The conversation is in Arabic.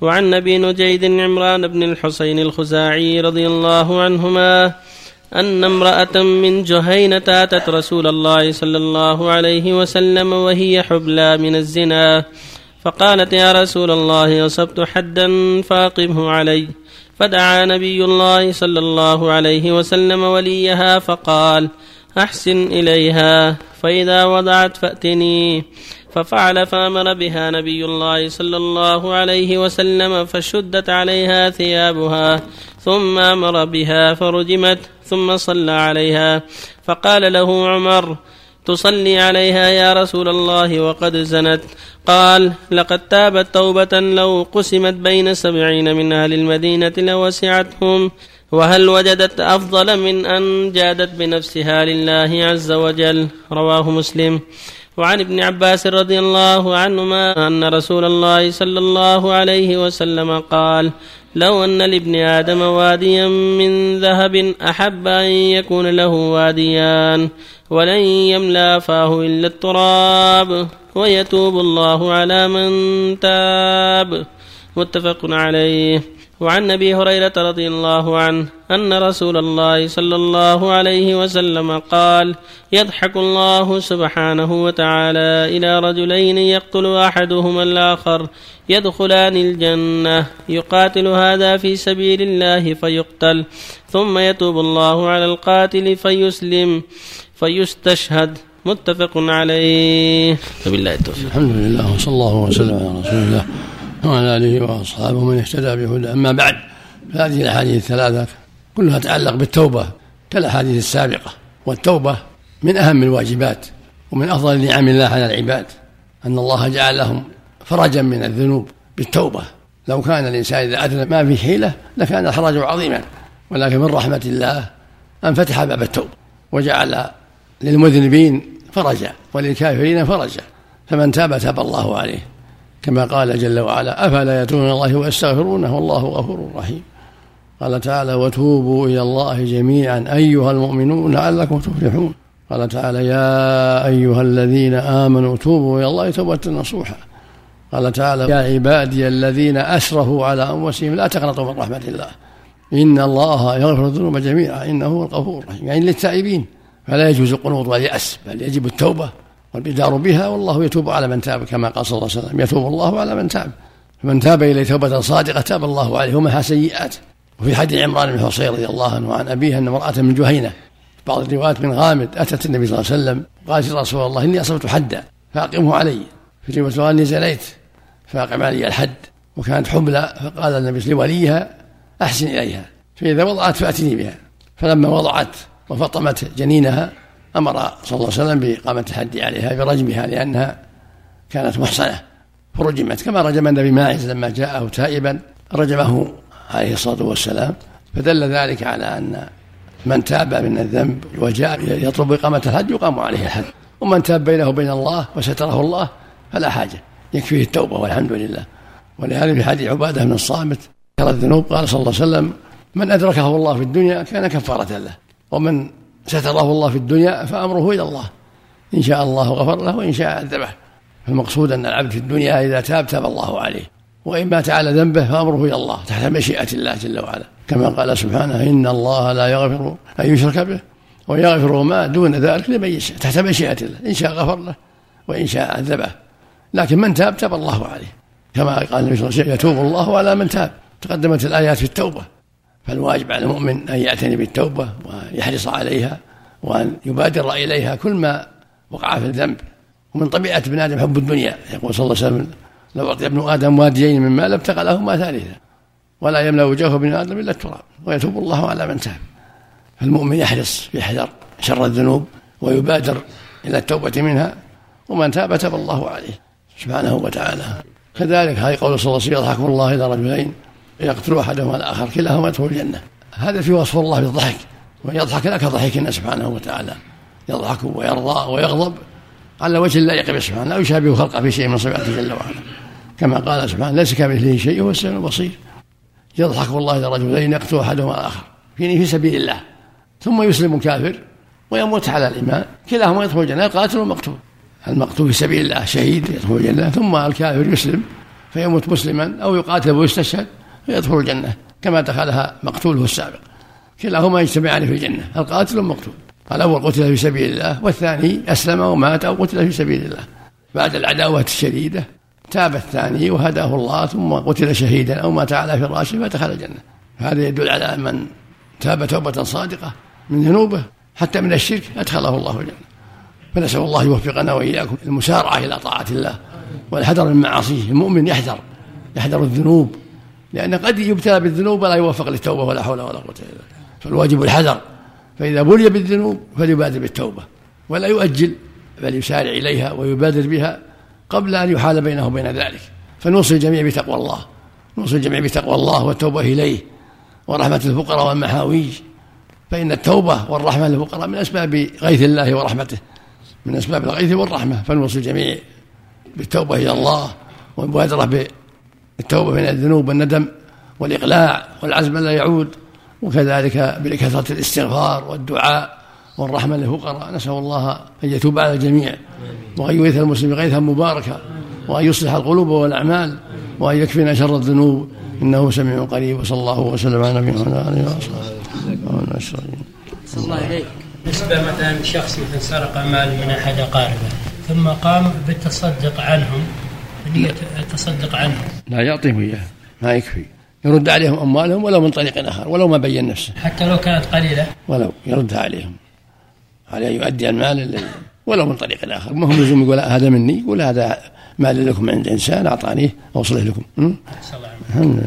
وعن أبي نجيد عمران بن الحسين الخزاعي رضي الله عنهما أن امرأة من جهينة أتت رسول الله صلى الله عليه وسلم وهي حبلى من الزنا فقالت يا رسول الله أصبت حدا فأقمه علي. فدعا نبي الله صلى الله عليه وسلم وليها فقال أحسن إليها فإذا وضعت فأتني. ففعل فامر بها نبي الله صلى الله عليه وسلم فشدت عليها ثيابها ثم أمر بها فرجمت ثم صلى عليها. فقال له عمر تصلي عليها يا رسول الله وقد زنت. قال لقد تابت توبة لو قسمت بين سبعين من أهل المدينة لوسعتهم وهل وجدت أفضل من أن جادت بنفسها لله عز وجل؟ رواه مسلم. وعن ابن عباس رضي الله عنهما أن رسول الله صلى الله عليه وسلم قال لو أن لابن آدم واديا من ذهب أحب أن يكون له واديان ولن يملا فاه إلا التراب ويتوب الله على من تاب. متفق عليه. وعن أبي هريرة رضي الله عنه أن رسول الله صلى الله عليه وسلم قال يضحك الله سبحانه وتعالى إلى رجلين يقتل أحدهما الآخر يدخلان الجنة يقاتل هذا في سبيل الله فيقتل ثم يتوب الله على القاتل فيسلم فيستشهد. متفق عليه. وبالله التوفيق. الحمد لله وصلى الله وسلم على رسول الله. وعلى آله وأصحابه من اهتدى بهدى. أما بعد فهذه الأحاديث الثلاثة كلها تتعلق بالتوبة كالأحاديث السابقة. والتوبة من أهم الواجبات ومن أفضل نعم الله على العباد أن الله جعل لهم فرجا من الذنوب بالتوبة. لو كان الإنسان إذا اذنب ما في حيلة لكان الحرج عظيما ولكن من رحمة الله أن فتح باب التوبة وجعل للمذنبين فرجا وللكافرين فرجا فمن تاب تاب الله عليه. كما قال جل وعلا أفلا يتوبون الله ويستغفرونه والله غفور رحيم. قال تعالى وتوبوا إلى الله جميعا أيها المؤمنون لعلكم تفلحون. قال تعالى يا أيها الذين آمنوا توبوا إلى الله توبة نصوحا. قال تعالى يا عبادي الذين أسرفوا على أنفسهم لا تقنطوا من رحمة الله. إن الله يغفر الذنوب جميعا إنه هو الغفور الرحيم. يعني للتائبين فلا يجوز القنوط واليأس بل يجب التوبة. والبدار بها والله يتوب على من تاب كما قال صلى الله عليه وسلم. يتوب الله على من تاب. فمن تاب إليه توبة صادقة تاب الله عليه ومحى سيئات. وفي حديث عمران بن حصين رضي الله عنه وعن أبيه أن امرأة من جهينة. بعض الروايات من غامد أتت النبي صلى الله عليه وسلم قالت يا رسول الله إني أصبت حدا فأقمه علي. في رواية أني زنيت فأقم علي الحد. وكانت حبلى فقال النبي لوليها أحسن إليها. فإذا وضعت فأتني بها. فلما وضعت وفطمت جنينها أمر صلى الله عليه وسلم بإقامة الحد عليها برجمها لأنها كانت محصنة. فرجمت كما رجم النبي ماعز لما جاءه تائبا رجمه عليه الصلاة والسلام. فدل ذلك على أن من تاب من الذنب وجاء يطلب إقامة الحد يقام عليه الحد. ومن تاب بينه وبين الله وستره الله فلا حاجة يكفيه التوبة والحمد لله. ولهذا في حديث عبادة بن الصامت ذكر الذنوب قال صلى الله عليه وسلم من أدركه الله في الدنيا كان كفارة له ومن ستره الله في الدنيا فأمره إلى الله. إن شاء الله غفر له وإن شاء عذبه فالمقصود أن العبد في الدنيا إذا تاب تاب الله عليه. وإن مات على ذنبه فأمره إلى الله تحت مشيئة الله جل وعلا. كما قال سبحانه إن الله لا يغفر أن يشرك به ويغفر ما دون ذلك لمن يشاء تحت مشيئة الله. إن شاء غفر له وإن شاء عذبه لكن من تاب؟ تاب الله عليه. كما قال النبي صلى الله عليه وسلم يتوب الله على من تاب. تقدمت الآيات في التوبة. فالواجب على المؤمن أن يعتني بالتوبة ويحرص عليها وأن يبادر إليها كل ما وقع في الذنب. ومن طبيعة ابن آدم حب الدنيا. يقول صلى الله عليه وسلم لو أعطي ابن آدم واديين من مال ابتغى لهما ثالثا ولا يملأ وجهه ابن آدم إلا التراب ويتوب الله على من تاب. فالمؤمن يحرص يحذر شر الذنوب ويبادر إلى التوبة منها ومن تاب تاب الله عليه سبحانه وتعالى. كذلك هذه قول صلى الله عليه وسلم يضحك الله إلى رجلين يقتل احدهما الآخر كلاهما يدخل الجنة. هذا في وصف الله بالضحك. ويضحك لا كضحكنا سبحانه وتعالى. يضحك ويرضى ويغضب على وجه لا يقف سبحانه. لا يشابه خلقه في شيء من صفاته جل وعلا. كما قال سبحانه ليس كمثله شيء هو السميع البصير. يضحك الله إلى رجلين يقتل احدهما الآخر في في سبيل الله. ثم يسلم كافر ويموت على الإيمان. كلاهما يدخل الجنة القاتل والمقتول. المقتول في سبيل الله شهيد يدخل الجنة ثم الكافر يسلم فيموت مسلما أو يقاتل ويستشهد. فيدخل الجنة كما دخلها مقتوله السابق. كلاهما يجتمعان في الجنة القاتل والمقتول. الأول قتل في سبيل الله والثاني أسلم ومات أو قتل في سبيل الله. بعد العداوة الشديدة تاب الثاني وهداه الله ثم قتل شهيدا أو مات على فراشه فدخل الجنة. هذا يدل على من تاب توبة صادقة من ذنوبه حتى من الشرك أدخله الله الجنة. فنسأل الله يوفقنا وإياكم المسارعة إلى طاعة الله والحذر من معاصيه. المؤمن يحذر يحذر الذنوب. لأن قد يبتلى بالذنوب ولا يوفق للتوبة ولا حول ولا قوة إلا بالله. فالواجب الحذر. فإذا بلي بالذنوب فليبادر بالتوبة ولا يؤجل بل يسارع إليها ويبادر بها قبل أن يحال بينه وبين ذلك. فنوصي الجميع بتقوى الله نوصي الجميع بتقوى الله والتوبة إليه ورحمة الفقراء والمحاويج. فإن التوبة والرحمة للفقراء من أسباب غيث الله ورحمته من أسباب الغيث والرحمة. فنوصي الجميع بالتوبة إلى الله والمبادرة بالتوبة من الذنوب والندم والإقلاع والعزم لا يعود وكذلك بكثرة الاستغفار والدعاء والرحمة للفقراء. نسأل الله أن يتوب على الجميع وأن يغيث المسلمين غيثا مباركا وأن يصلح القلوب والأعمال وأن يكفينا شر الذنوب. إنه سميع قريب وصلى الله وسلم على نبينا وعلى آله وصحبه الله إليك بالنسبة مثلا شخص مثلا سرق مال من أحد أقاربه ثم قام بالتصدق عنهم بنية التصدق عنهم لا يعطيهم إياه ما يكفي. يرد عليهم أموالهم ولو من طريق آخر ولو ما بين نفسه. حتى لو كانت قليلة. ولو يردها عليهم. عليه أن يؤدي المال اللي ولو من طريق آخر. ما هو لزوم يقول هذا مني يقول هذا مال لكم عند إنسان أعطانيه أوصله لكم. الله